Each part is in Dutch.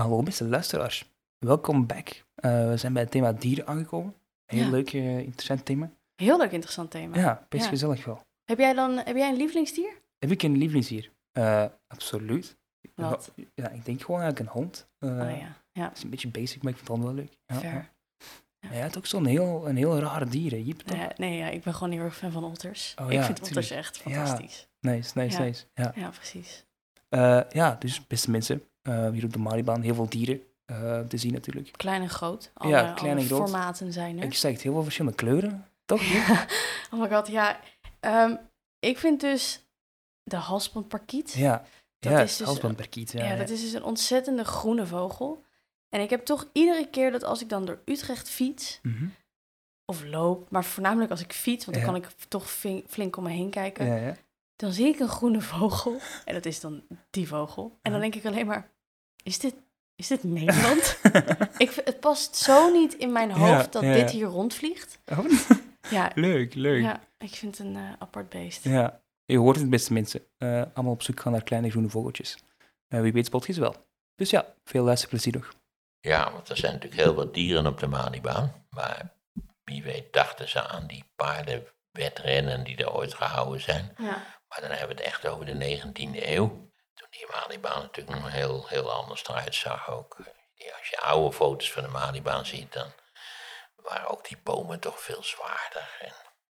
Hallo beste luisteraars, welkom back. Eh, we zijn bij het thema dieren aangekomen. Heel Ja. leuk, eh, interessant thema. Heel leuk interessant thema. Ja, best Ja. gezellig wel. Heb jij dan heb jij een lievelingsdier? Heb ik een lievelingsdier? Eh absoluut. Wat? Ja, ik denk gewoon eigenlijk een hond. Oh ja, ja, Het is een beetje basic, maar ik vind het wel leuk. Ja, fair. ja. Jij hebt ook zo'n heel, een heel raar dier, hè, toch? Nee, nee, ja, ik ben gewoon heel erg fan van otters. Oh ik vind otters echt fantastisch. Nice, nice, nice. Ja. Ja, precies. Ja, dus beste mensen, hier op de Maribaan heel veel dieren eh, te zien natuurlijk. Klein en groot. Alle, Ja, klein alle en groot. formaten zijn er. Ik zeg het, heel veel verschillende kleuren, toch? Jip? oh my god, ja. Ehm, ik vind dus de halsbandparkiet. ja, Dat ja is dus- halsbandparkiet. Ja, Ja, dat is dus een ontzettende groene vogel. En ik heb toch iedere keer dat als ik dan door Utrecht fiets Mhm. of loop, maar voornamelijk als ik fiets, want dan Ja. kan ik toch flink om me heen kijken, Ja, ja. dan zie ik een groene vogel. En dat is dan die vogel. En dan Ja. denk ik alleen maar, is dit, is dit Nederland? ik, het past zo niet in mijn hoofd Ja, dat ja, dit ja. hier rondvliegt. Oh, Ja, leuk, leuk. Ja. ja ik vind het een eh, apart beest. je hoort het beste mensen. Eh, allemaal op zoek gaan naar kleine groene vogeltjes. Eh, wie weet spot je ze wel. Dus ja, veel luisterplezier nog. Ja, want er zijn natuurlijk heel wat dieren op de Malibaan. Maar wie weet dachten ze aan die paardenwedrennen die er ooit gehouden zijn. Ja, Maar dan hebben we het echt over de 19e eeuw. Toen die Malibaan natuurlijk nog heel, heel anders eruit zag ook. Als je oude foto's van de Malibaan ziet, dan waren ook die bomen toch veel zwaarder. En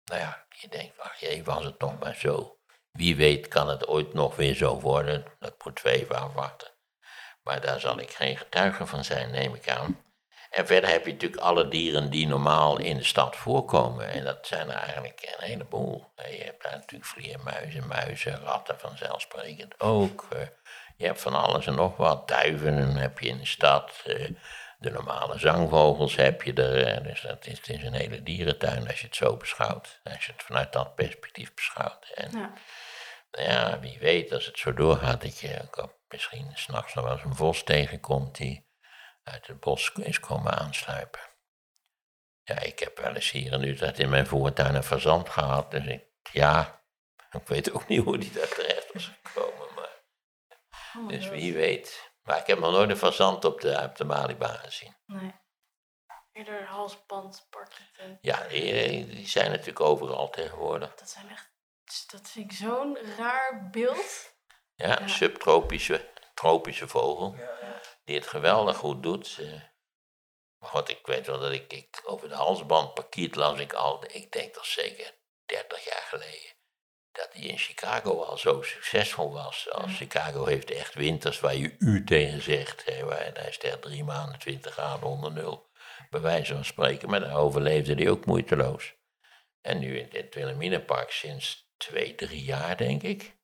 nou ja, je denkt, ach jee, was het nog maar zo. Wie weet kan het ooit nog weer zo worden. Dat moeten we even afwachten. Maar daar zal ik geen getuige van zijn, neem ik aan. En verder heb je natuurlijk alle dieren die normaal in de stad voorkomen. En dat zijn er eigenlijk een heleboel. Je hebt daar natuurlijk vleermuizen, muizen, ratten vanzelfsprekend ook. Eh, Je hebt van alles en nog wat. Duiven heb je in de stad. eh, De normale zangvogels heb je er. eh, Dus dat is, het is een hele dierentuin als je het zo beschouwt. Als je het vanuit dat perspectief beschouwt. En ja. ja, wie weet, als het zo doorgaat, dat je ook misschien s'nachts nog wel eens een vos tegenkomt die uit het bos is komen aansluipen. Ja, ik heb wel eens hier in Utrecht in mijn voortuin een fazant gehad, dus ik, ja, ik weet ook niet hoe die daar terecht was gekomen, maar, Oh dus God. wie weet. Maar ik heb nog nooit een fazant op de, op de Malibaan gezien. Nee. Eerder halsbandparkieten. Ja, die, die zijn natuurlijk overal tegenwoordig. Dat zijn echt, dat vind ik zo'n raar beeld. Ja, subtropische, tropische vogel. Die het geweldig goed doet. eh. Maar god, ik weet wel dat ik, ik over de halsbandparkiet las ik al, ik denk toch zeker 30 jaar geleden. Dat hij in Chicago al zo succesvol was. Als Chicago heeft echt winters waar je u tegen zegt. Hè, waar, daar is het echt drie maanden, 20 graden onder nul. Bij wijze van spreken. Maar daar overleefde hij ook moeiteloos. En nu in het Wilhelminapark sinds twee, drie jaar, denk ik.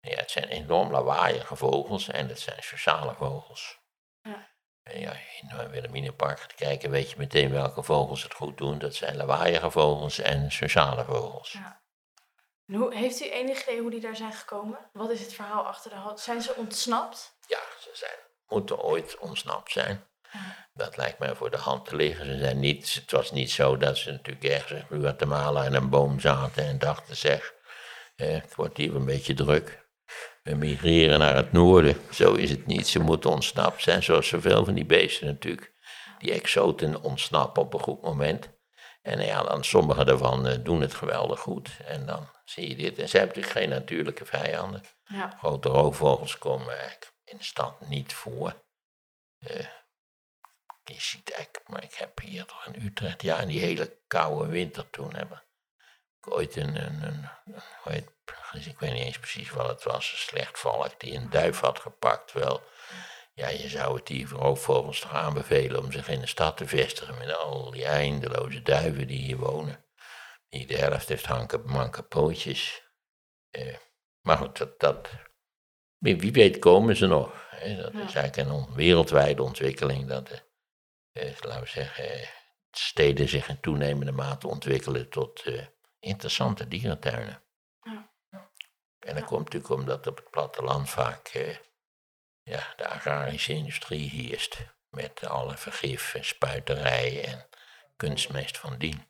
Ja, het zijn enorm lawaaiige vogels en het zijn sociale vogels. Ja. En ja, in het Wilhelminapark gaat kijken, weet je meteen welke vogels het goed doen. Dat zijn lawaaiige vogels en sociale vogels. Ja. En hoe, heeft u enig idee hoe die daar zijn gekomen? Wat is het verhaal achter de hals? Zijn ze ontsnapt? Ja, ze zijn, moeten ooit ontsnapt zijn. Dat lijkt mij voor de hand te liggen. Ze zijn niet, het was niet zo dat ze natuurlijk ergens in Guatemala in een boom zaten en dachten, zeg, eh, het wordt hier een beetje druk. We migreren naar het noorden. Zo is het niet. Ze moeten ontsnapt zijn, zoals zoveel van die beesten natuurlijk. Die exoten ontsnappen op een goed moment. En ja, dan sommige daarvan eh, doen het geweldig goed. En dan zie je dit. En ze hebben natuurlijk geen natuurlijke vijanden. Ja. Grote roofvogels komen eigenlijk in de stad niet voor. Eh, je ziet eigenlijk, maar ik heb hier toch in Utrecht, ja, in die hele koude winter toen hebben ooit een, een, een, een hoe heet- ik weet niet eens precies wat het was, een slecht valk die een duif had gepakt. Wel, ja, je zou het die roofvogels toch aanbevelen om zich in de stad te vestigen met al die eindeloze duiven die hier wonen. Die de helft heeft hanke, manke pootjes. Eh, maar goed, dat, dat, wie, weet komen ze nog. Hè? Dat Ja. is eigenlijk een on- wereldwijde ontwikkeling. Dat, de, eh, laten we zeggen, eh, steden zich in toenemende mate ontwikkelen tot eh, interessante dierentuinen. Ja. En dat komt natuurlijk omdat op het platteland vaak eh, ja, de agrarische industrie heerst. Met alle vergif en spuiterij en kunstmest van dien.